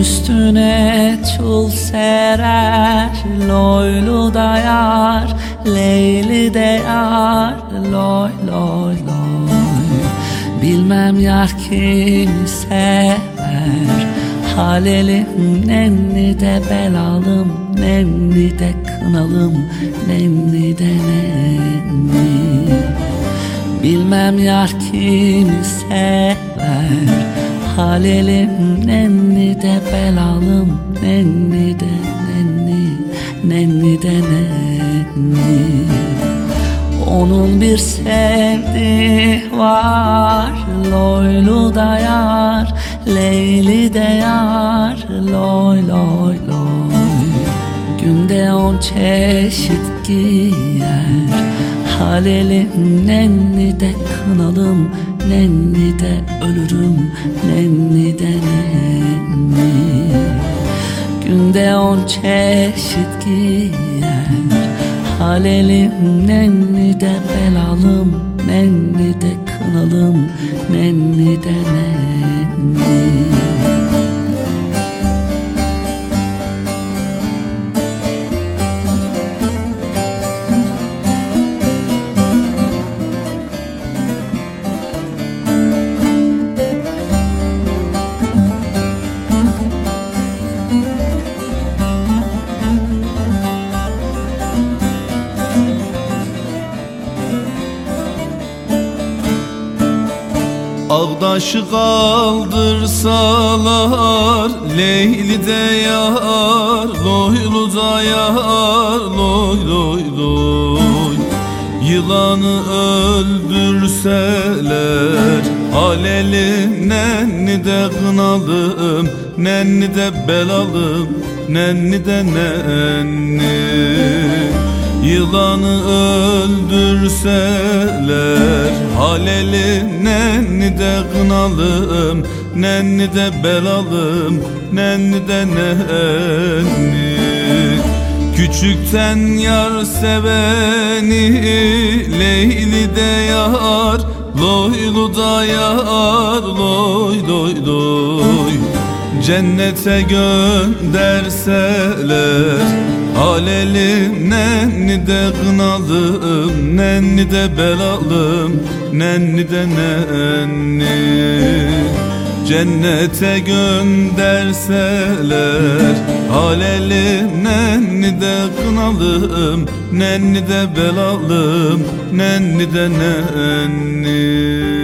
üstüne çul serer Loylu da yar Leyli de yar Loy loy loy. Bilmem yar kimi sever Halelim nenni de belalım Nenni de kınalım Nenni de nenni. Bilmem yar kimi sever Halelim nenni de belalım Nenni de nenni Nenni de nenni. Onun bir sevdiği var Loylu da yar Leyli de yar Loy loy loy. Günde on çeşit giyer Halelim nenni de kınalım Nenni de ölürüm Nenni de nenni. Günde on çeşit giyer. Halelim nenni de belalım Nenni de kınalım Nenni de nenni Ağdaşı kaldırsalar Leyli de yar Loylu da yar Loy loy loy. Yılanı öldürseler Aleli nenni de kınalım Nenni de belalım Nenni de nenni Yılanı öldürseler Haleli nenni de kınalım Nenni de belalım Nenni de nenni. Küçükten yar seveni Leyli de yar Loylu da yar Loy loy loy Cennete gönderseler. Aleli nenni de kınalım Nenni de belalım Nenni de nenni. Cennete gönderseler. Aleli nenni de kınalım Nenni de belalım Nenni de nenni